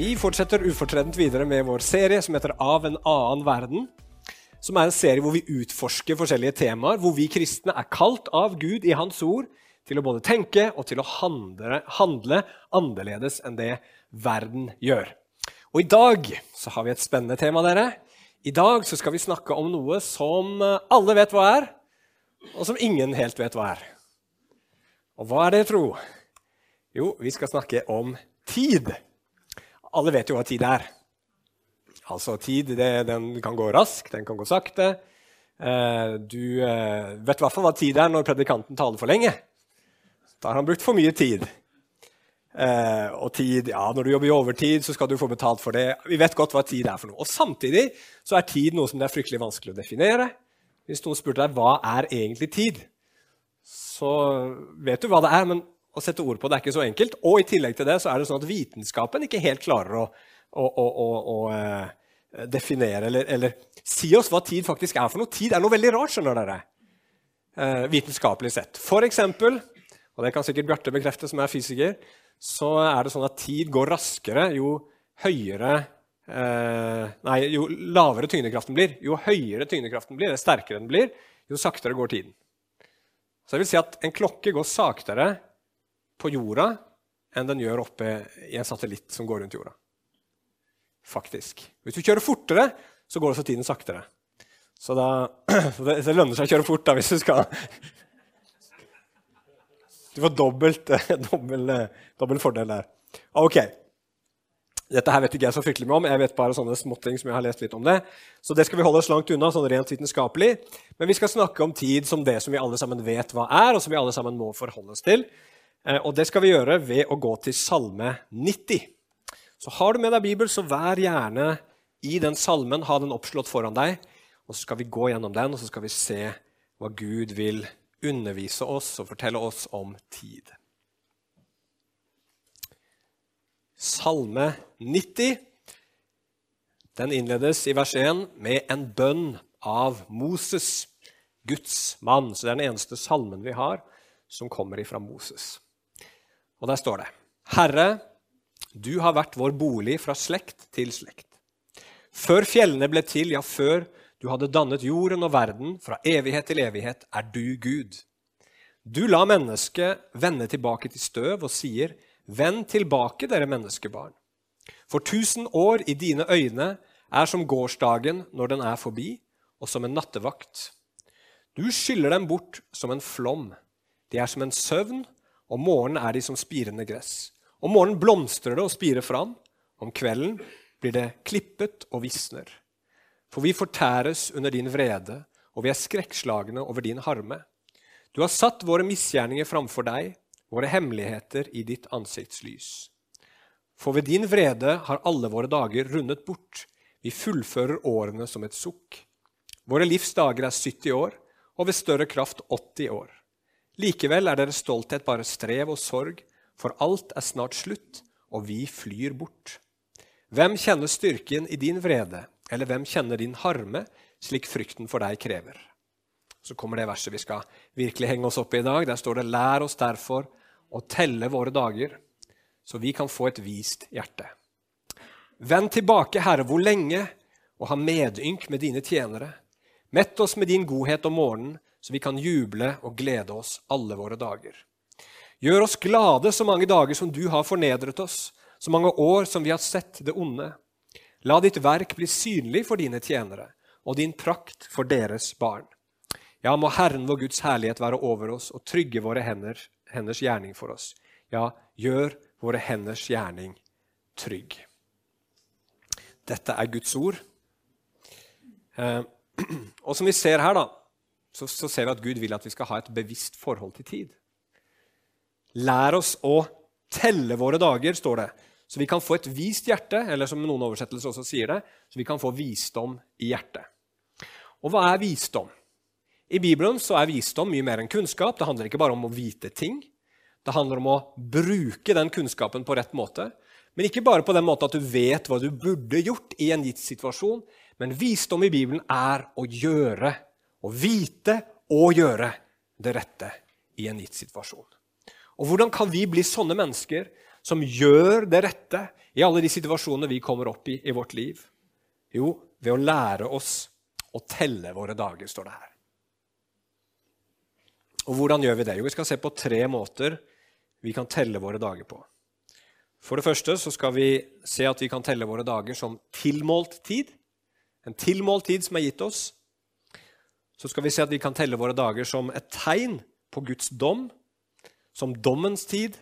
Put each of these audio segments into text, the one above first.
Vi fortsetter ufortredent videre med vår serie som heter Av en annen verden. Som er en serie hvor vi utforsker forskjellige temaer, hvor vi kristne er kalt av Gud i Hans ord til å både tenke og til å handle, handle annerledes enn det verden gjør. Og i dag så har vi et spennende tema, dere. I dag så skal vi snakke om noe som alle vet hva er, og som ingen helt vet hva er. Og hva er det, tro? Jo, vi skal snakke om tid. Alle vet jo hva tid er. Altså, tid det, den kan gå raskt, den kan gå sakte. Eh, du eh, vet i hvert fall hva tid er når predikanten taler for lenge. Da har han brukt for mye tid. Eh, og tid, ja, Når du jobber i overtid, så skal du få betalt for det. Vi vet godt hva tid er for noe. Og Samtidig så er tid noe som det er fryktelig vanskelig å definere. Hvis noen spurte deg hva er egentlig tid, så vet du hva det er, men å sette ord på det er ikke så enkelt. Og i tillegg til det så er det sånn at vitenskapen ikke helt klarer å, å, å, å eh, definere eller, eller, si oss hva tid faktisk er for noe. Tid er noe veldig rart, skjønner dere. Eh, vitenskapelig sett. For eksempel, og det kan sikkert Bjarte bekrefte, som er fysiker, så er det sånn at tid går raskere jo høyere eh, Nei, jo lavere tyngdekraften blir. Jo høyere tyngdekraften blir, eller sterkere den blir, jo saktere går tiden. Så det vil si at en klokke går saktere på jorda enn den gjør oppe i en satellitt som går rundt jorda. Faktisk. Hvis du kjører fortere, så går også tiden saktere. Så, da, så det, det, lønner seg å kjøre fort da, hvis du skal Du får dobbelt, dobbelt, dobbelt fordel der. Ok. Dette her vet ikke jeg så fryktelig mye om. Jeg vet bare sånne småting som jeg har lest litt om det. Så det skal vi holde oss langt unna, sånn rent vitenskapelig. Men vi skal snakke om tid som det som vi alle sammen vet hva er, og som vi alle sammen må forholde oss til. Eh, og det skal vi gjøre ved å gå til Salme 90. Så har du med deg Bibel, så vær gjerne i den salmen, ha den oppslått foran deg. Og så skal vi gå gjennom den, og så skal vi se hva Gud vil undervise oss og fortelle oss om tid. Salme 90 den innledes i vers 1 med en bønn av Moses, Guds mann. Så det er den eneste salmen vi har som kommer ifra Moses. Og der står det Herre, du har vært vår bolig fra slekt til slekt. Før fjellene ble til, ja, før du hadde dannet jorden og verden, fra evighet til evighet, er du Gud. Du la mennesket vende tilbake til støv og sier, Vend tilbake, dere menneskebarn. For tusen år i dine øyne er som gårsdagen når den er forbi, og som en nattevakt. Du skyller dem bort som en flom. De er som en søvn, om morgenen er de som spirende gress. Om morgenen blomstrer det og spirer fram. Om kvelden blir det klippet og visner. For vi fortæres under din vrede, og vi er skrekkslagne over din harme. Du har satt våre misgjerninger framfor deg, våre hemmeligheter i ditt ansiktslys. For ved din vrede har alle våre dager rundet bort. Vi fullfører årene som et sukk. Våre livs dager er 70 år, og ved større kraft 80 år. Likevel er deres stolthet bare strev og sorg, for alt er snart slutt, og vi flyr bort. Hvem kjenner styrken i din vrede, eller hvem kjenner din harme, slik frykten for deg krever? Så kommer det verset vi skal virkelig henge oss opp i i dag. Der står det:" Lær oss derfor å telle våre dager, så vi kan få et vist hjerte. Vend tilbake, Herre, hvor lenge, og ha medynk med dine tjenere. Mett oss med din godhet om morgenen, så vi kan juble og glede oss alle våre dager. Gjør oss glade så mange dager som du har fornedret oss, så mange år som vi har sett det onde. La ditt verk bli synlig for dine tjenere, og din prakt for deres barn. Ja, må Herren vår Guds herlighet være over oss og trygge våre hender, henders gjerning for oss. Ja, gjør våre henders gjerning trygg. Dette er Guds ord. Eh, og som vi ser her, da, så, så, ser vi at Gud vil at vi skal ha et bevisst forhold til tid. Lær oss å telle våre dager, står det, så vi kan få et vist hjerte, eller som noen oversettelser også sier det, så vi kan få visdom i hjertet. Og hva er visdom? I Bibelen så er visdom mye mer enn kunnskap. Det handler ikke bare om å vite ting. Det handler om å bruke den kunnskapen på rett måte. Men ikke bare på den måten at du vet hva du burde gjort i en gitt situasjon. Men visdom i Bibelen er å gjøre å vite og gjøre det rette i en gitt situasjon. Og Hvordan kan vi bli sånne mennesker som gjør det rette i alle de situasjonene vi kommer opp i i vårt liv? Jo, ved å lære oss å telle våre dager, står det her. Og hvordan gjør vi det? Jo, vi skal se på tre måter vi kan telle våre dager på. For det første så skal vi se at vi kan telle våre dager som tilmålt tid. En tilmålt tid som er gitt oss. Så skal vi se at vi kan telle våre dager som et tegn på Guds dom, som dommens tid.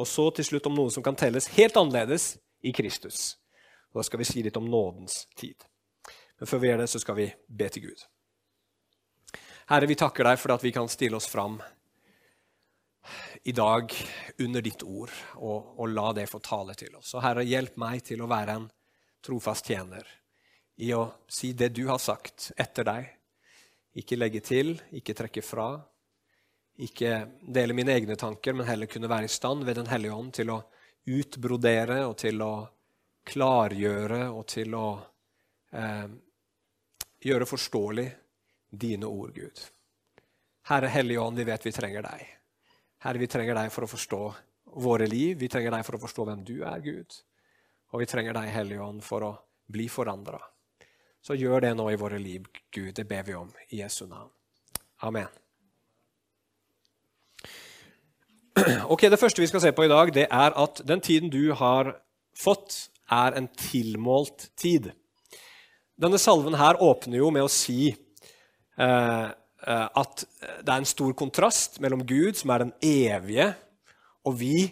Og så til slutt om noe som kan telles helt annerledes i Kristus. Og Da skal vi si litt om nådens tid. Men før vi gjør det, så skal vi be til Gud. Herre, vi takker deg for at vi kan stille oss fram i dag under ditt ord og, og, la det få tale til oss. Og Herre, hjelp meg til å være en trofast tjener i å si det du har sagt etter deg. Ikke legge til, ikke trekke fra. Ikke dele mine egne tanker, men heller kunne være i stand ved Den hellige ånd til å utbrodere og til å klargjøre og til å eh, gjøre forståelig dine ord, Gud. Herre Hellige Ånd, vi vet vi trenger deg. Herre, vi trenger deg for å forstå våre liv. Vi trenger deg for å forstå hvem du er, Gud. Og vi trenger deg, Hellige Ånd, for å bli forandra. Så gjør det nå i våre liv, Gud. Det ber vi om i Jesu navn. Amen. Ok, Det første vi skal se på i dag, det er at den tiden du har fått, er en tilmålt tid. Denne salven her åpner jo med å si Eh, eh, at det er en stor kontrast mellom Gud, som er den evige, og vi,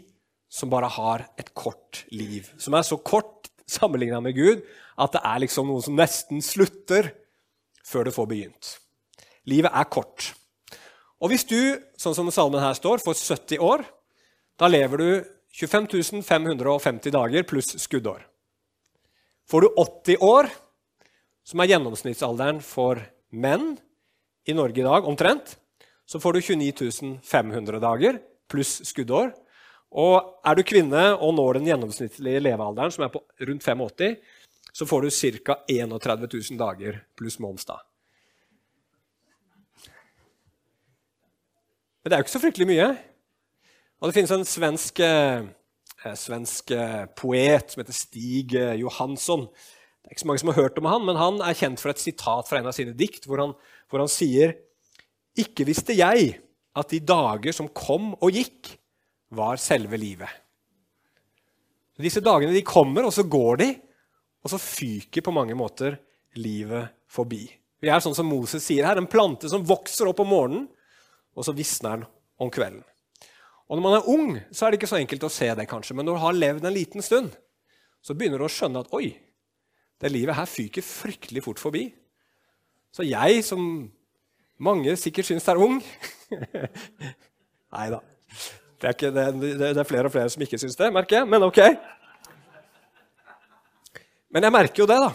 som bare har et kort liv. Som er så kort sammenligna med Gud at det er liksom noe som nesten slutter før det får begynt. Livet er kort. Og hvis du, sånn som salmen her står, får 70 år, da lever du 25 550 dager pluss skuddår. Får du 80 år, som er gjennomsnittsalderen for menn, i Norge i dag, omtrent, så får du 29 500 dager pluss skuddår. Og er du kvinne og når den gjennomsnittlige levealderen, som er på rundt 85, så får du ca. 31 000 dager pluss Månstad. Men det er jo ikke så fryktelig mye. Og det finnes en svensk, eh, svensk eh, poet som heter Stig eh, Johansson. Det er ikke så mange som har hørt om han, men han er kjent for et sitat fra en av sine dikt, hvor han hvor han sier Ikke visste jeg at de dager som kom og gikk, var selve livet. Disse dagene de kommer, og så går de, og så fyker på mange måter livet forbi. Vi er sånn som Moses sier her, en plante som vokser opp om morgenen, og så visner den om kvelden. Og Når man er ung, så er det ikke så enkelt å se det, kanskje, men når du har levd en liten stund, så begynner du å skjønne at oi, det livet her fyker fryktelig fort forbi. Så jeg, som mange sikkert syns er ung Nei da. Det, det, det er, flere og flere som ikke syns det, merker jeg. Men ok. Men jeg merker jo det, da.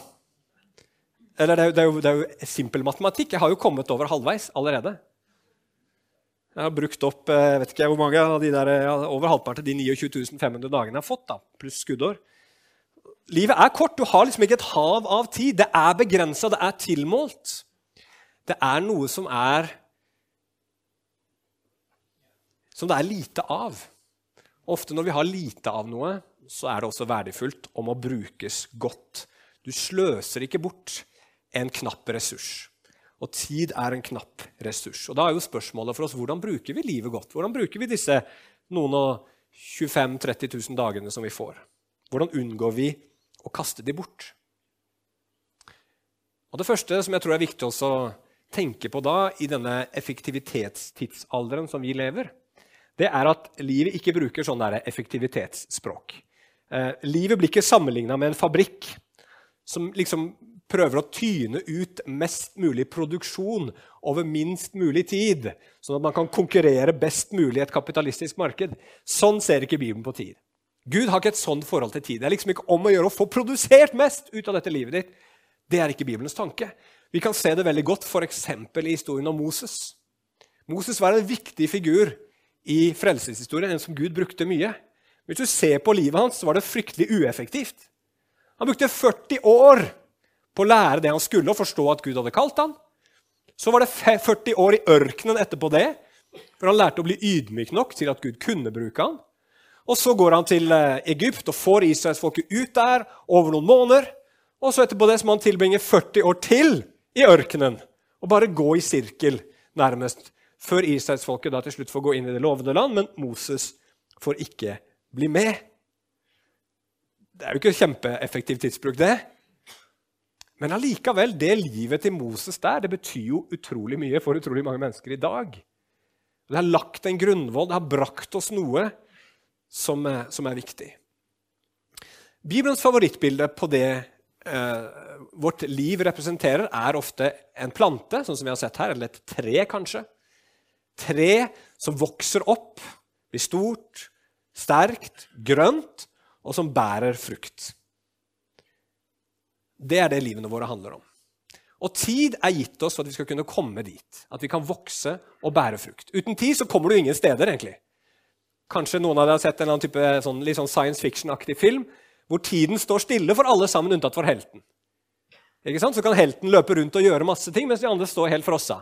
Eller det er, det, er jo, det er, jo, simpel matematikk. Jeg har jo kommet over halvveis allerede. Jeg har brukt opp eh, jeg vet ikke hvor mange av de der, over halvparten av de 29 500 dagene jeg har fått, da, pluss skuddår. Livet er kort. Du har liksom ikke et hav av tid. Det er begrensa, det er tilmålt. Det er noe som er Som det er lite av. Ofte når vi har lite av noe, så er det også verdifullt om å brukes godt. Du sløser ikke bort en knapp ressurs. Og tid er en knapp ressurs. Og Da er jo spørsmålet for oss hvordan bruker vi livet godt? Hvordan bruker vi disse noen og 25 000-30 000 dagene som vi får? Hvordan unngår vi å kaste de bort. Og Det første som jeg tror er viktig å tenke på da, i denne effektivitetstidsalderen som vi lever, det er at livet ikke bruker sånn der effektivitetsspråk. Eh, livet blir ikke sammenligna med en fabrikk som liksom prøver å tyne ut mest mulig produksjon over minst mulig tid, sånn at man kan konkurrere best mulig i et kapitalistisk marked. Sånn ser ikke Bibelen på tid. Gud har ikke et sånt forhold til tid. Det er liksom ikke om å gjøre å få produsert mest ut av dette livet ditt. Det er ikke Bibelens tanke. Vi kan se det veldig godt f.eks. i historien om Moses. Moses var en viktig figur i frelseshistorien, en som Gud brukte mye. Hvis du ser på livet hans, så var det fryktelig ueffektivt. Han brukte 40 år på å lære det han skulle, og forstå at Gud hadde kalt han. Så var det 40 år i ørkenen etterpå det, for han lærte å bli ydmyk nok til at Gud kunne bruke han. Og så går han til eh, Egypt og får israelsfolket ut der over noen måneder. Og så etterpå det så må han tilbringe 40 år til i ørkenen og bare gå i sirkel, nærmest, før israelsfolket da til slutt får gå inn i det lovende land, men Moses får ikke bli med. Det er jo ikke kjempeeffektiv tidsbruk, det. Men allikevel, det livet til Moses der, det betyr jo utrolig mye for utrolig mange mennesker i dag. Det har lagt en grunnvoll, det har brakt oss noe som, som er viktig. Bibelens favorittbilde på det eh, vårt liv representerer, er ofte en plante, sånn som vi har sett her, eller et tre, kanskje. Tre som vokser opp, blir stort, sterkt, grønt, og som bærer frukt. Det er det livene våre handler om. Og tid er gitt oss for at vi skal kunne komme dit. At vi kan vokse og bære frukt. Uten tid så kommer du ingen steder, egentlig. Kanskje noen av dere har sett en type sånn, litt sånn science fiction-aktig film hvor tiden står stille for alle sammen unntatt for helten. Ikke sant? Så kan helten løpe rundt og gjøre masse ting, mens de andre står helt frossa.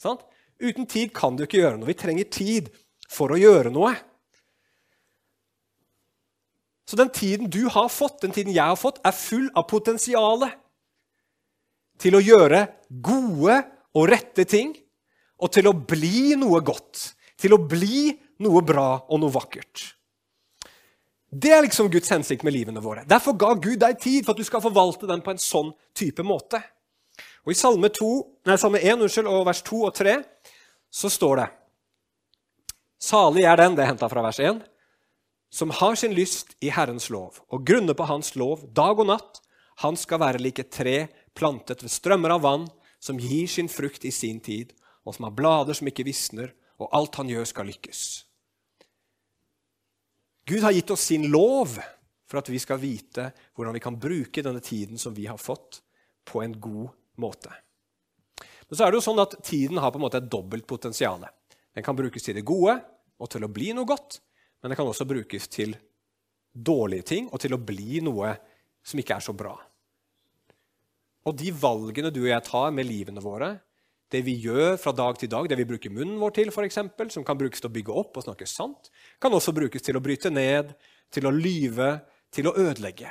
Sant? Uten tid kan du ikke gjøre noe. Vi trenger tid for å gjøre noe. Så den tiden du har fått, den tiden jeg har fått, er full av potensial til å gjøre gode og rette ting, og til å bli noe godt. Til å bli noe bra og noe vakkert. Det er liksom Guds hensikt med livene våre. Derfor ga Gud deg tid for at du skal forvalte den på en sånn type måte. Og I Salme, 2, nei, salme 1 unnskyld, vers 2 og 3 så står det Salig er den, det er henta fra vers 1, som har sin lyst i Herrens lov og grunner på Hans lov dag og natt, han skal være lik et tre plantet ved strømmer av vann, som gir sin frukt i sin tid, og som har blader som ikke visner, og alt han gjør, skal lykkes. Gud har gitt oss sin lov for at vi skal vite hvordan vi kan bruke denne tiden som vi har fått, på en god måte. Men så er det jo sånn at tiden har på en måte et dobbelt potensial. Den kan brukes til det gode og til å bli noe godt, men den kan også brukes til dårlige ting og til å bli noe som ikke er så bra. Og de valgene du og jeg tar med livene våre, det vi gjør fra dag til dag, det vi bruker munnen vår til, for eksempel, som kan brukes til å bygge opp og snakke sant, kan også brukes til å bryte ned, til å lyve, til å ødelegge.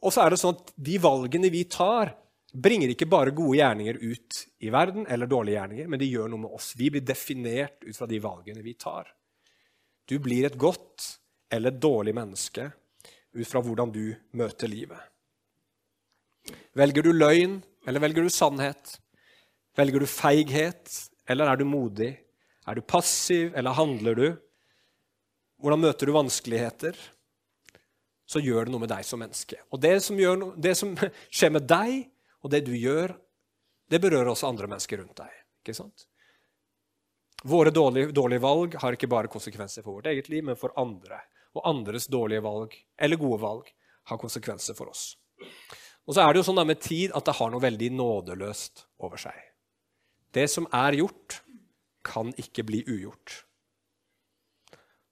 Og så er det sånn at De valgene vi tar, bringer ikke bare gode gjerninger ut i verden, eller dårlige gjerninger, men de gjør noe med oss. Vi blir definert ut fra de valgene vi tar. Du blir et godt eller et dårlig menneske ut fra hvordan du møter livet. Velger du løgn, eller velger du sannhet? Velger du feighet, eller er du modig? Er du passiv, eller handler du? Hvordan møter du vanskeligheter? Så gjør det noe med deg som menneske. Og det som, gjør, det som skjer med deg, og det du gjør, det berører også andre mennesker rundt deg. Ikke sant? Våre dårlige, dårlige, valg har ikke bare konsekvenser for vårt eget liv, men for andre. Og andres dårlige valg, eller gode valg, har konsekvenser for oss. Og så er det jo sånn med tid at det har noe veldig nådeløst over seg. Det som er gjort, kan ikke bli ugjort.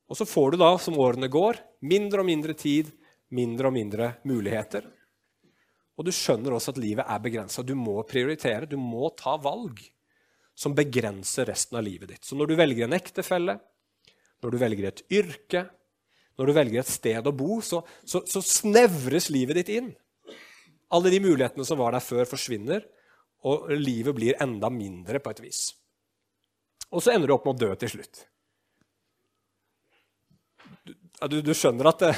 Og så får du da, som årene går, mindre og mindre tid, mindre og mindre muligheter. Og du skjønner også at livet er begrensa. Du må prioritere, du må ta valg som begrenser resten av livet ditt. Så når du velger en ektefelle, når du velger et yrke, når du velger et sted å bo, så, så, så snevres livet ditt inn. Alle de mulighetene som var der før, forsvinner, og livet blir enda mindre på et vis. Og så ender du opp med å dø til slutt. Du, du skjønner at det,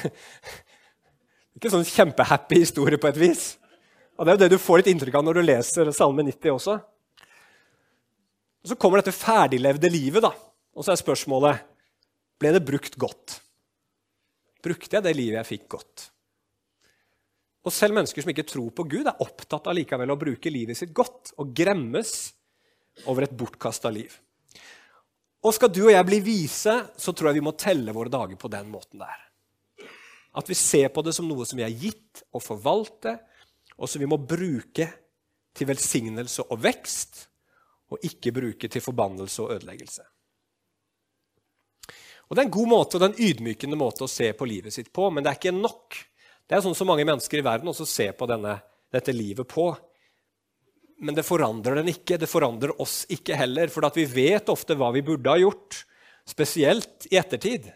ikke en sånn kjempehappy historie på et vis. Og Det er jo det du får litt inntrykk av når du leser Salme 90 også. Og Så kommer dette ferdiglevde livet, da. Og så er spørsmålet ble det brukt godt. Brukte jeg det livet jeg fikk, godt? Og Selv mennesker som ikke tror på Gud, er opptatt av å bruke livet sitt godt og gremmes over et bortkasta liv. Og Skal du og jeg bli vise, så tror jeg vi må telle våre dager på den måten der. At vi ser på det som noe som vi er gitt å forvalte, og som vi må bruke til velsignelse og vekst, og ikke bruke til forbannelse og ødeleggelse. Og Det er en god måte og det er en ydmykende måte å se på livet sitt på, men det er ikke nok. Det er sånn som mange mennesker i verden også ser på denne, dette livet på. Men det forandrer den ikke. Det forandrer oss ikke heller. For vi vet ofte hva vi burde ha gjort, spesielt i ettertid.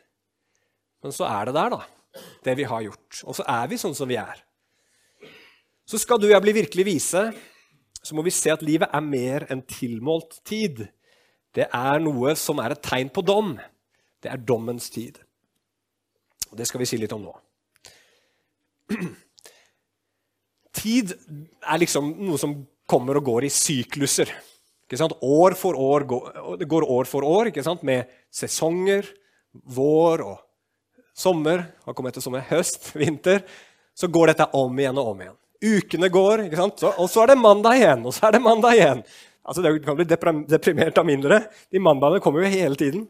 Men så er det der, da. Det vi har gjort. Og så er vi sånn som vi er. Så skal du og jeg bli virkelig vise, så må vi se at livet er mer enn tilmålt tid. Det er noe som er et tegn på dom. Det er dommens tid. Og Det skal vi si litt om nå. Tid er liksom noe som kommer og går i sykluser. År for år, det går år for år med sesonger, vår og sommer. Har kommet etter sommer, høst, vinter. Så går dette om igjen og om igjen. Ukene går, og så er det mandag igjen, og så er det mandag igjen. Altså, Du kan bli deprimert av mindre. De mandagene kommer jo hele tiden.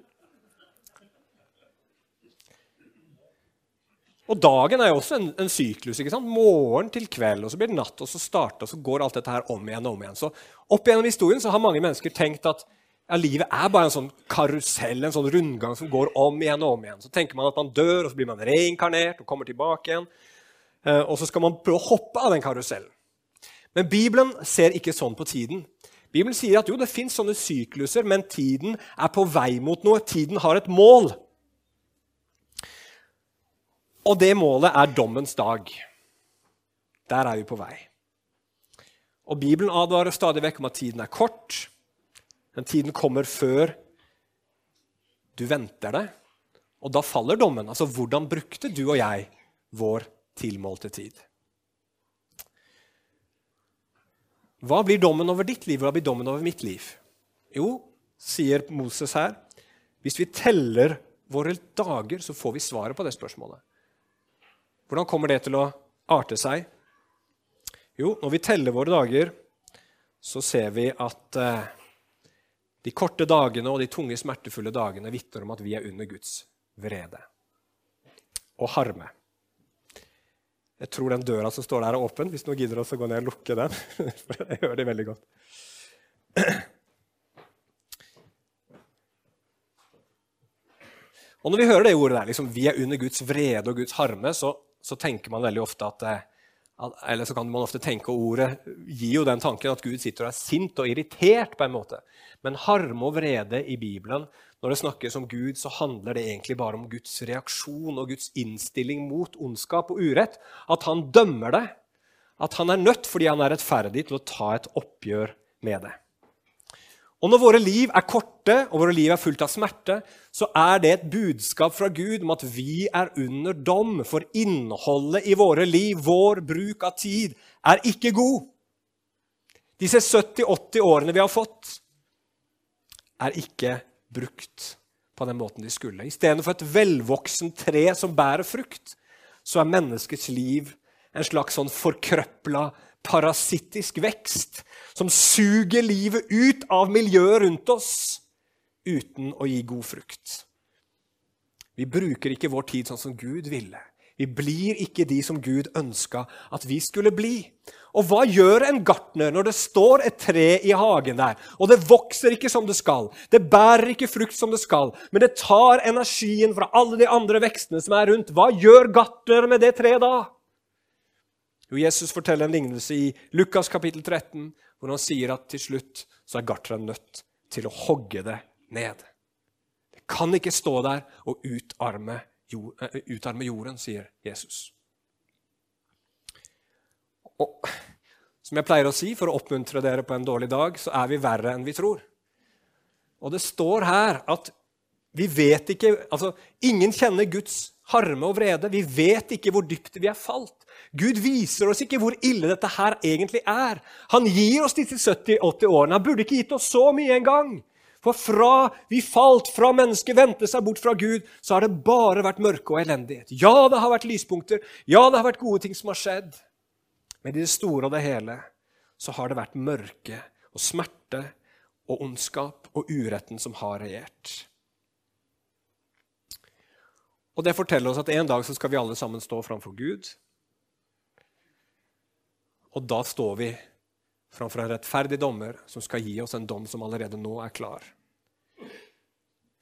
Og dagen er jo også en, en syklus. ikke sant? Morgen til kveld, og så blir det natt, og så starter, og så går alt dette her om igjen og om igjen. Så Opp gjennom historien så har mange mennesker tenkt at ja, livet er bare en sånn karusell, en sånn rundgang som går om igjen og om igjen. Så tenker man at man dør, og så blir man reinkarnert og kommer tilbake igjen. Eh, og så skal man prøve å hoppe av den karusellen. Men Bibelen ser ikke sånn på tiden. Bibelen sier at jo, det fins sånne sykluser, men tiden er på vei mot noe. Tiden har et mål. Og det målet er dommens dag. Der er vi på vei. Og Bibelen advarer stadig vekk om at tiden er kort. Men tiden kommer før du venter det. Og da faller dommen. Altså, hvordan brukte du og jeg vår tilmålte tid? Hva blir dommen over ditt liv? Hva blir dommen over mitt liv? Jo, sier Moses her, hvis vi teller våre dager, så får vi svaret på det spørsmålet. Hvordan kommer det til å arte seg? Jo, når vi teller våre dager, så ser vi at eh, de korte dagene og de tunge, smertefulle dagene vitner om at vi er under Guds vrede og harme. Jeg tror den døra som står der, er åpen. Hvis noen gidder oss å gå ned og lukke den. For jeg hører det veldig godt. Og Når vi hører det ordet der, liksom, vi er under Guds vrede og Guds harme, så så tenker man veldig ofte at, eh, eller så kan man ofte tenke ordet gir jo den tanken at Gud sitter og er sint og irritert. på en måte. Men harme og vrede i Bibelen, når det snakkes om Gud, så handler det egentlig bare om Guds reaksjon og Guds innstilling mot ondskap og urett. At han dømmer det. At han er nødt, fordi han er rettferdig, til å ta et oppgjør med det. Og når våre liv er korte og våre liv er fullt av smerte, så er det et budskap fra Gud om at vi er under dom, for innholdet i våre liv, vår bruk av tid, er ikke god. Disse 70-80 årene vi har fått, er ikke brukt på den måten de skulle. Istedenfor et velvoksen tre som bærer frukt, så er menneskets liv en slags sånn forkrøpla parasittisk vekst som suger livet ut av miljøet rundt oss uten å gi god frukt. Vi bruker ikke vår tid sånn som Gud ville. Vi blir ikke de som Gud ønska at vi skulle bli. Og hva gjør en gartner når det står et tre i hagen der, og det vokser ikke som det skal, det bærer ikke frukt som det skal, men det tar energien fra alle de andre vekstene som er rundt? Hva gjør gartner med det treet da? Jo, Jesus forteller en lignelse i Lukas kapittel 13, hvor han sier at til slutt så er gartneren nødt til å hogge det ned. Det kan ikke stå der og utarme, utarme jorden, sier Jesus. Og som jeg pleier å si, for å oppmuntre dere på en dårlig dag, så er vi verre enn vi tror. Og det står her at vi vet ikke altså, Ingen kjenner Guds harme og vrede. Vi vet ikke hvor dypt vi er falt. Gud viser oss ikke hvor ille dette her egentlig er. Han gir oss disse 70-80 årene. Han burde ikke gitt oss så mye engang. For fra vi falt, fra mennesket vendte seg bort fra Gud, så har det bare vært mørke og elendighet. Ja, det har vært lyspunkter. Ja, det har vært gode ting som har skjedd. Men i det store og det hele så har det vært mørke og smerte og ondskap og uretten som har regjert. Og Det forteller oss at en dag så skal vi alle sammen stå framfor Gud. Og da står vi framfor en rettferdig dommer som skal gi oss en dom som allerede nå er klar.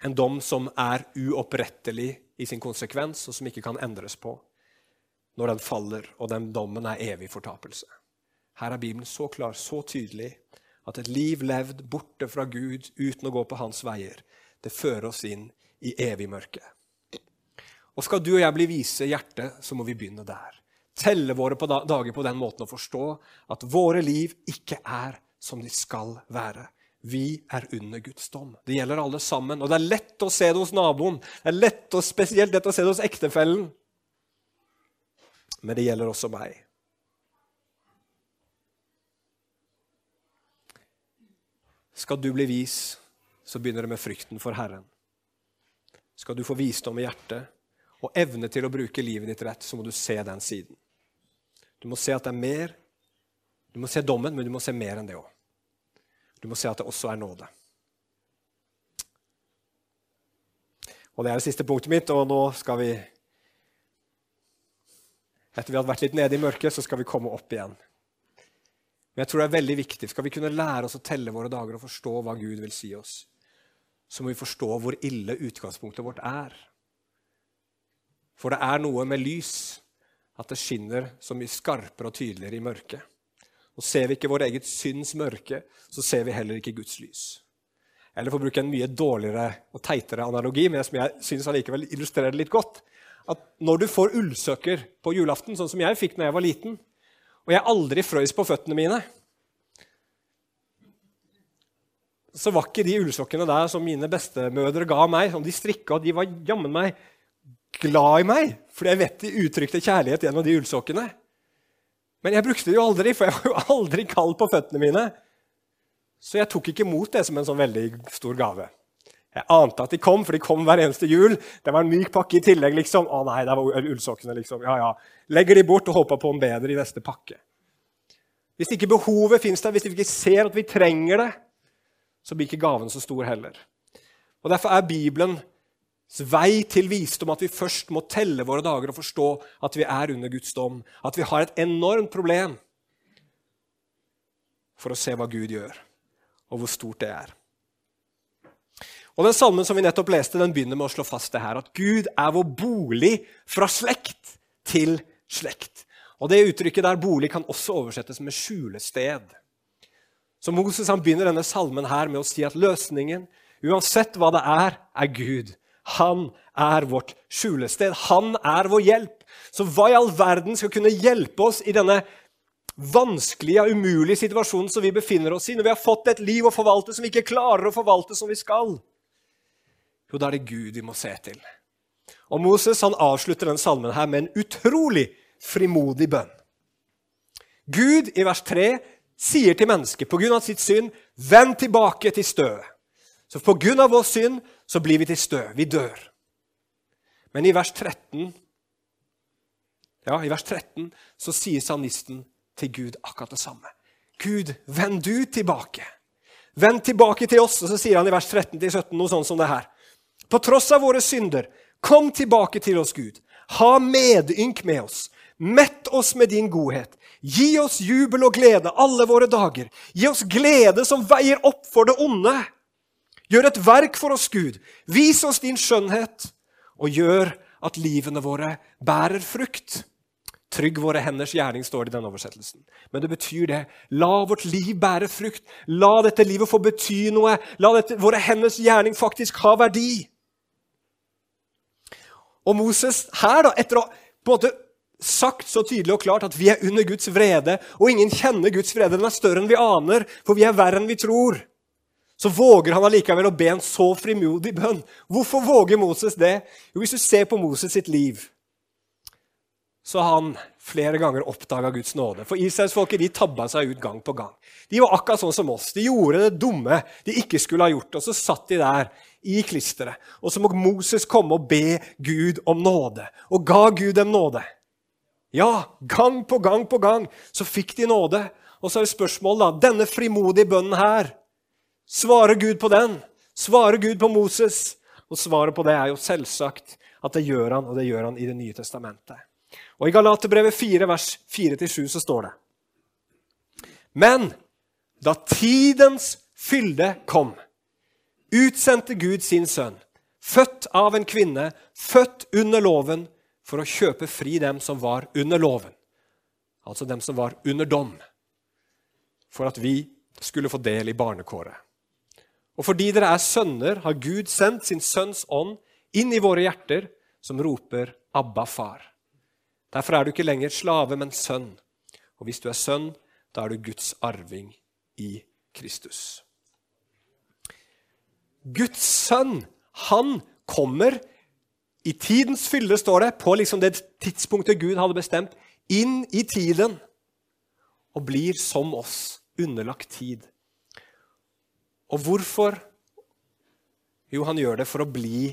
En dom som er uopprettelig i sin konsekvens, og som ikke kan endres på når den faller, og den dommen er evig fortapelse. Her er Bibelen så klar, så tydelig, at et liv levd borte fra Gud uten å gå på hans veier, det fører oss inn i evig mørke. Og skal du og jeg bli vise i hjertet, så må vi begynne der. Telle våre på dager på den måten å forstå at våre liv ikke er som de skal være. Vi er under Guds dom. Det gjelder alle sammen. Og det er lett å se det hos naboen. Det er lett og spesielt lett å se det hos ektefellen. Men det gjelder også meg. Skal du bli vis, så begynner det med frykten for Herren. Skal du få visdom i hjertet og evne til å bruke livet ditt rett, så må du se den siden. Du må se at det er mer. Du må se dommen, men du må se mer enn det òg. Du må se at det også er nåde. Og Det er det siste punktet mitt, og nå skal vi Etter vi har vært litt nede i mørket, så skal vi komme opp igjen. Men jeg tror det er veldig viktig. Skal vi kunne lære oss å telle våre dager og forstå hva Gud vil si oss, så må vi forstå hvor ille utgangspunktet vårt er. For det er noe med lys, at det skinner så mye skarpere og tydeligere i mørket. Og Ser vi ikke vår eget synds mørke, så ser vi heller ikke Guds lys. Eller for å bruke en mye dårligere og teitere analogi, men som jeg synes allikevel illustrerer det litt godt, at når du får ullsokker på julaften, sånn som jeg fikk når jeg var liten, og jeg aldri frøys på føttene mine, så var ikke de ullsokkene der som mine bestemødre ga meg, som de strikka, de var jammen meg glad i meg, fordi jeg vet de uttrykte kjærlighet gjennom de ullsokkene. Men jeg brukte det jo aldri, for jeg var jo aldri kald på føttene mine. Så jeg tok ikke imot det som en sånn veldig stor gave. Jeg ante at de kom, for de kom hver eneste jul. Det var en myk pakke i tillegg. liksom. Å nei, det var ullsokkene, liksom. Ja, ja. Legger de bort og håper på en bedre i neste pakke. Hvis ikke behovet fins der, hvis vi ikke ser at vi trenger det, så blir ikke gaven så stor heller. Og Derfor er Bibelens vei til visdom at vi først må telle våre dager og forstå at vi er under Guds dom, at vi har et enormt problem for å se hva Gud gjør, og hvor stort det er. Og Den salmen som vi nettopp leste, den begynner med å slå fast det her, at Gud er vår bolig fra slekt til slekt. Og Det uttrykket der bolig kan også oversettes med skjulested. Så Moses han begynner denne salmen her med å si at løsningen, uansett hva det er, er Gud. Han er vårt skjulested. Han er vår hjelp. Så hva i all verden skal kunne hjelpe oss i denne vanskelige umulige situasjonen som vi befinner oss i, når vi har fått et liv å forvalte som vi ikke klarer å forvalte som vi skal? Jo, da er det Gud vi må se til. Og Moses han avslutter den salmen her med en utrolig frimodig bønn. Gud i vers 3 sier til mennesket pga. sitt synd, 'Vend tilbake til støvet'. Så pga. vår synd så blir vi til støv. Vi dør. Men i vers 13 ja, i vers 13 så sier salmisten til Gud akkurat det samme. Gud, vend du tilbake. Vend tilbake til oss. Og så sier han i vers 13-17 noe sånt som det her. På tross av våre synder, kom tilbake til oss, Gud. Ha medynk med oss. Mett oss med din godhet. Gi oss jubel og glede alle våre dager. Gi oss glede som veier opp for det onde. Gjør et verk for oss, Gud. Vis oss din skjønnhet, og gjør at livene våre bærer frukt. Trygg våre henders gjerning, står det i denne oversettelsen. Men det betyr det. La vårt liv bære frukt. La dette livet få bety noe. La dette, våre henders gjerning faktisk ha verdi. Og Moses her, da, etter å måte sagt så tydelig og klart at vi er under Guds vrede, og ingen kjenner Guds vrede, den er større enn vi aner, for vi er verre enn vi tror, så våger han allikevel å be en så frimodig bønn. Hvorfor våger Moses det? Jo, Hvis du ser på Moses sitt liv, så har han flere ganger oppdaga Guds nåde. For Israelsfolket tabba seg ut gang på gang. De var akkurat sånn som oss. De gjorde det dumme de ikke skulle ha gjort. Og så satt de der i klisteret. Og så må Moses komme og be Gud om nåde. Og ga Gud dem nåde. Ja, gang på gang på gang så fikk de nåde. Og så er det spørsmålet, da. Denne frimodige bønnen her, svarer Gud på den? Svarer Gud på Moses? Og svaret på det er jo selvsagt at det gjør han, og det gjør han i Det nye testamentet. Og I Galaterbrevet 4, vers 4-7 så står det Men da tidens fylde kom, utsendte Gud sin sønn, født av en kvinne, født under loven, for å kjøpe fri dem som var under loven, altså dem som var under dom, for at vi skulle få del i barnekåret. Og fordi dere er sønner, har Gud sendt sin sønns ånd inn i våre hjerter, som roper 'Abba, far'. Derfor er du ikke lenger slave, men sønn. Og hvis du er sønn, da er du Guds arving i Kristus. Guds sønn, han kommer i tidens fylle, står det, på liksom det tidspunktet Gud hadde bestemt, inn i tiden og blir som oss, underlagt tid. Og hvorfor? Jo, han gjør det for å bli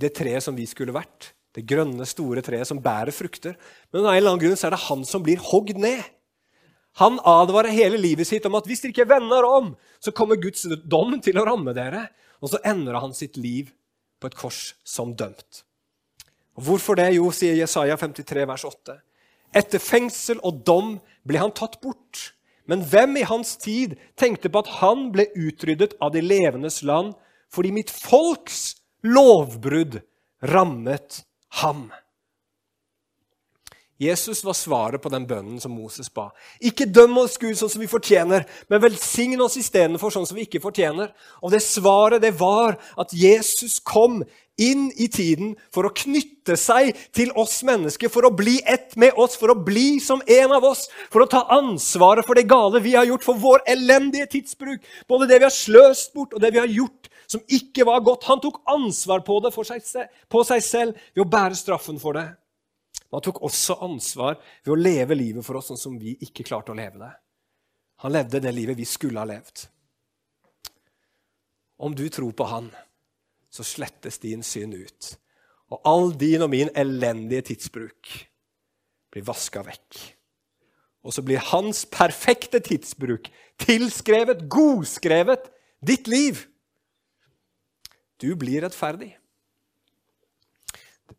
det treet som vi skulle vært. Det grønne, store treet som bærer frukter. Men av en eller annen grunn så er det han som blir hogd ned. Han advarer hele livet sitt om at hvis dere ikke vender om, så kommer Guds dom til å ramme dere. Og så ender han sitt liv på et kors som dømt. Og Hvorfor det? Jo, sier Jesaja 53, vers 8. Etter fengsel og dom ble han tatt bort. Men hvem i hans tid tenkte på at han ble utryddet av de levendes land fordi mitt folks lovbrudd rammet ham? Jesus var svaret på den bønnen som Moses ba. Ikke døm oss, Gud, sånn som vi fortjener, men velsign oss istedenfor sånn som vi ikke fortjener. Og det svaret det var at Jesus kom inn i tiden for å knytte seg til oss mennesker, for å bli ett med oss, for å bli som en av oss, for å ta ansvaret for det gale vi har gjort, for vår elendige tidsbruk. Både det vi har sløst bort, og det vi har gjort som ikke var godt. Han tok ansvar på det seg, på seg selv ved å bære straffen for det. Men han tok også ansvar ved å leve livet for oss sånn som vi ikke klarte å leve det. Han levde det livet vi skulle ha levd. Om du tror på han, så slettes din synd ut. Og all din og min elendige tidsbruk blir vaska vekk. Og så blir hans perfekte tidsbruk tilskrevet, godskrevet, ditt liv. Du blir rettferdig.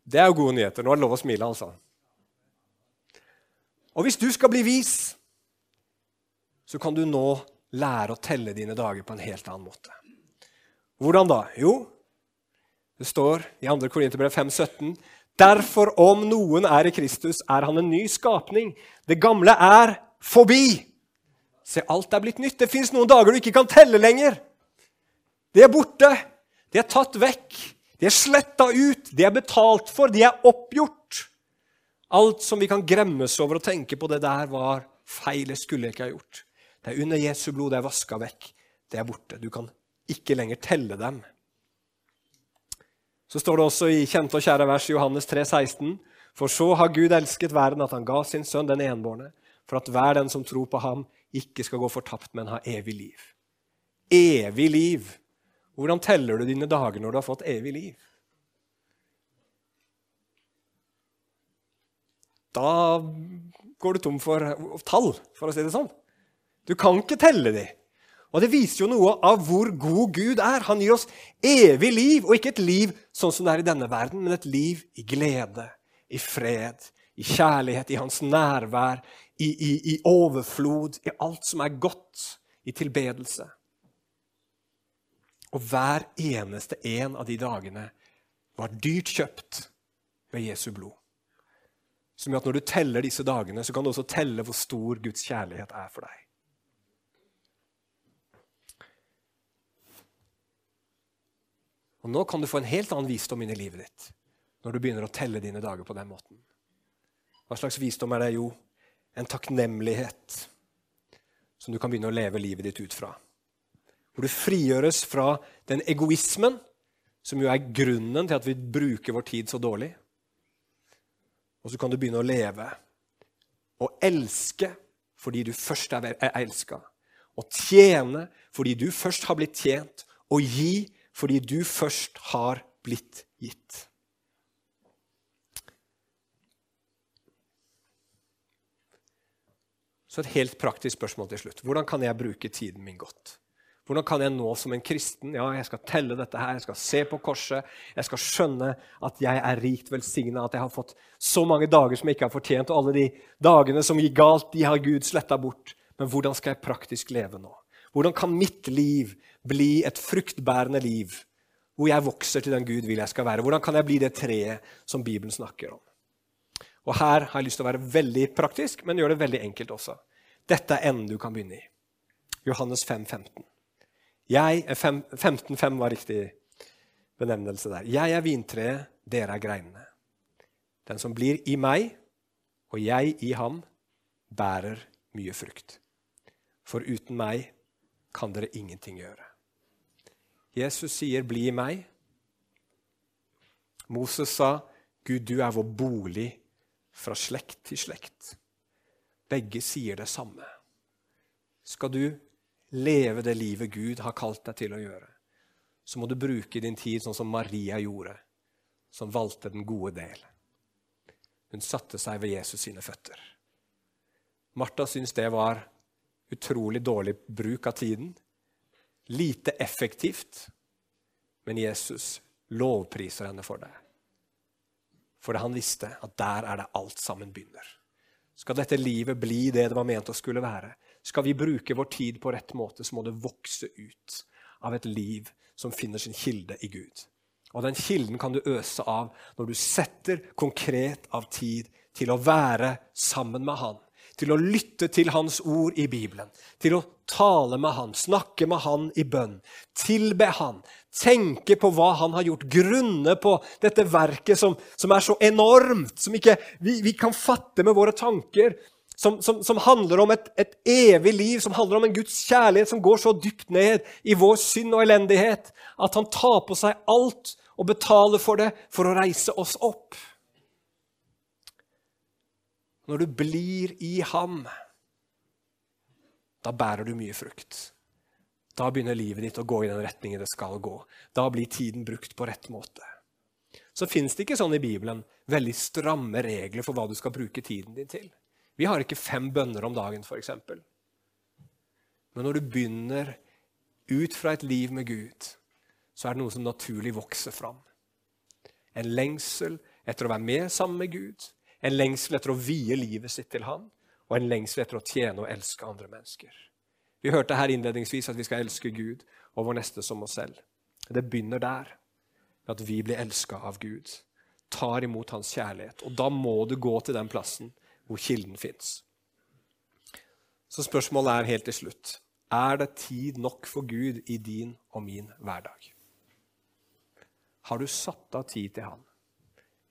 Det er jo gode nyheter. Nå er det lov å smile, altså. Og hvis du skal bli vis, så kan du nå lære å telle dine dager på en helt annen måte. Hvordan da? Jo, det står i 2. Korinterbrev 5,17.: Derfor, om noen er i Kristus, er han en ny skapning. Det gamle er forbi. Se, alt er blitt nytt. Det fins noen dager du ikke kan telle lenger. De er borte. De er tatt vekk. De er sletta ut. De er betalt for. De er oppgjort. Alt som vi kan gremmes over og tenke på det der, var feil. Det skulle jeg ikke ha gjort. Det er under Jesu blod. Det er vaska vekk. Det er borte. Du kan ikke lenger telle dem. Så står det også i kjente og kjære vers i Johannes 3, 16. For så har Gud elsket verden at han ga sin sønn den enbårne, for at hver den som tror på ham, ikke skal gå fortapt, men ha evig liv. Evig liv! Hvordan teller du dine dager når du har fått evig liv? Da går du tom for tall, for å si det sånn. Du kan ikke telle de. Og Det viser jo noe av hvor god Gud er. Han gir oss evig liv, og ikke et liv sånn som det er i denne verden, men et liv i glede, i fred, i kjærlighet, i hans nærvær, i, i, i overflod, i alt som er godt, i tilbedelse. Og hver eneste en av de dagene var dyrt kjøpt ved Jesu blod. Som gjør at når du teller disse dagene, så kan du også telle hvor stor Guds kjærlighet er for deg. Og Nå kan du få en helt annen visdom inn i livet ditt når du begynner å telle dine dager på den måten. Hva slags visdom er det? Jo, en takknemlighet som du kan begynne å leve livet ditt ut fra. Hvor du frigjøres fra den egoismen som jo er grunnen til at vi bruker vår tid så dårlig. Og så kan du begynne å leve og elske fordi du først er elska. Og tjene fordi du først har blitt tjent. Og gi fordi du først har blitt gitt. Så et helt praktisk spørsmål til slutt. Hvordan kan jeg bruke tiden min godt? Hvordan kan jeg nå som en kristen ja, jeg skal telle dette her, jeg skal se på korset, jeg skal skjønne at jeg er rikt velsigna, at jeg har fått så mange dager som jeg ikke har fortjent, og alle de dagene som gikk galt, de har Gud sletta bort. Men hvordan skal jeg praktisk leve nå? Hvordan kan mitt liv bli et fruktbærende liv, hvor jeg vokser til den Gud vil jeg skal være? Hvordan kan jeg bli det treet som Bibelen snakker om? Og Her har jeg lyst til å være veldig praktisk, men gjøre det veldig enkelt også. Dette er enden du kan begynne i. Johannes 5, 15. Jeg er 15-5 var riktig benevnelse der. Jeg er vintreet, dere er greinene. Den som blir i meg, og jeg i ham, bærer mye frukt. For uten meg kan dere ingenting gjøre. Jesus sier, 'Bli i meg'. Moses sa, 'Gud, du er vår bolig fra slekt til slekt'. Begge sier det samme. Skal du leve det livet Gud har kalt deg til å gjøre, så må du bruke din tid sånn som Maria gjorde, som valgte den gode del. Hun satte seg ved Jesus sine føtter. Martha syntes det var utrolig dårlig bruk av tiden. Lite effektivt. Men Jesus lovpriser henne for det. For han visste at der er det alt sammen begynner. Skal dette livet bli det det var ment å skulle være, skal vi bruke vår tid på rett måte, så må det vokse ut av et liv som finner sin kilde i Gud. Og den kilden kan du øse av når du setter konkret av tid til å være sammen med Han til å lytte til Hans ord i Bibelen, til å tale med Han, snakke med Han i bønn, tilbe Han, tenke på hva Han har gjort, grunne på dette verket som, som er så enormt, som ikke vi, vi, kan fatte med våre tanker, som, som, som handler om et, et, evig liv, som handler om en Guds kjærlighet som går så dypt ned i vår synd og elendighet at Han tar på seg alt og betaler for det for å reise oss opp. Når du blir i ham, da bærer du mye frukt. Da begynner livet ditt å gå i den retningen det skal gå. Da blir tiden brukt på rett måte. Så fins det ikke sånn i Bibelen veldig stramme regler for hva du skal bruke tiden din til. Vi har ikke fem bønner om dagen, f.eks. Men når du begynner ut fra et liv med Gud, så er det noe som naturlig vokser fram. En lengsel etter å være med sammen med Gud, en lengsel etter å vie livet sitt til Han, og en lengsel etter å tjene og elske andre mennesker. Vi hørte her innledningsvis at vi skal elske Gud og vår neste som oss selv. Det begynner der, at vi blir elska av Gud, tar imot Hans kjærlighet. Og da må du gå til den plassen hvor kilden fins. Så spørsmålet er helt til slutt er det tid nok for Gud i din og min hverdag? Har du satt av tid til Han?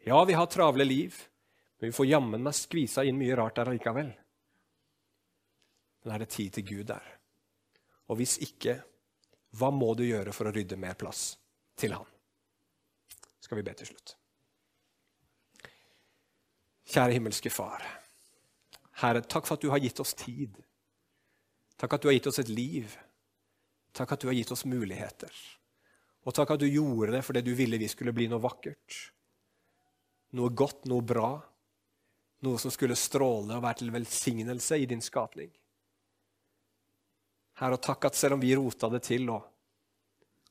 Ja, vi har travle liv. Men vi får jammen meg skvisa inn mye rart der allikevel. Men er det tid til Gud der? Og hvis ikke, hva må du gjøre for å rydde mer plass til Han? Skal vi be til slutt. Kjære himmelske Far. Herre, takk for at du har gitt oss tid. Takk at du har gitt oss et liv. Takk at du har gitt oss muligheter. Og takk at du gjorde det fordi du ville vi skulle bli noe vakkert. Noe godt, noe bra noe som skulle stråle og være til velsignelse i din skapning. Herre, og takk at selv om vi rota det til og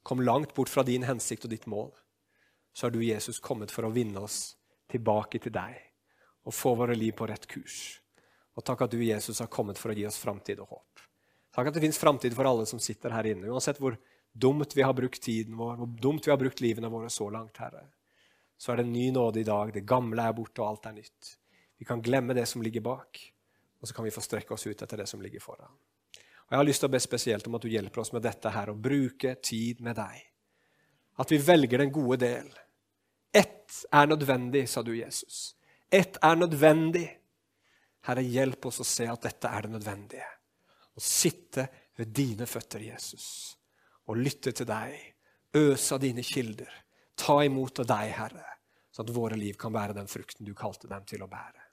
kom langt bort fra din hensikt og ditt mål, så har du, Jesus, kommet for å vinne oss tilbake til deg og få våre liv på rett kurs. Og takk at du, Jesus, har kommet for å gi oss framtid og håp. Takk at det fins framtid for alle som sitter her inne, uansett hvor dumt vi har brukt tiden vår, hvor dumt vi har brukt livene våre så langt, Herre. Så er det en ny nåde i dag. Det gamle er borte, og alt er nytt. Vi kan glemme det som ligger bak, og så kan vi få strekke oss ut etter det som ligger foran. Og Jeg har lyst til å be spesielt om at du hjelper oss med dette her, å bruke tid med deg. At vi velger den gode del. Ett er nødvendig, sa du, Jesus. Ett er nødvendig. Herre, hjelp oss å se at dette er det nødvendige. Å sitte ved dine føtter, Jesus, og lytte til deg. Øse av dine kilder. Ta imot av deg, Herre, så at våre liv kan være den frukten du kalte dem til å bære.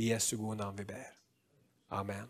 I Jesu gode navn vi ber. Amen.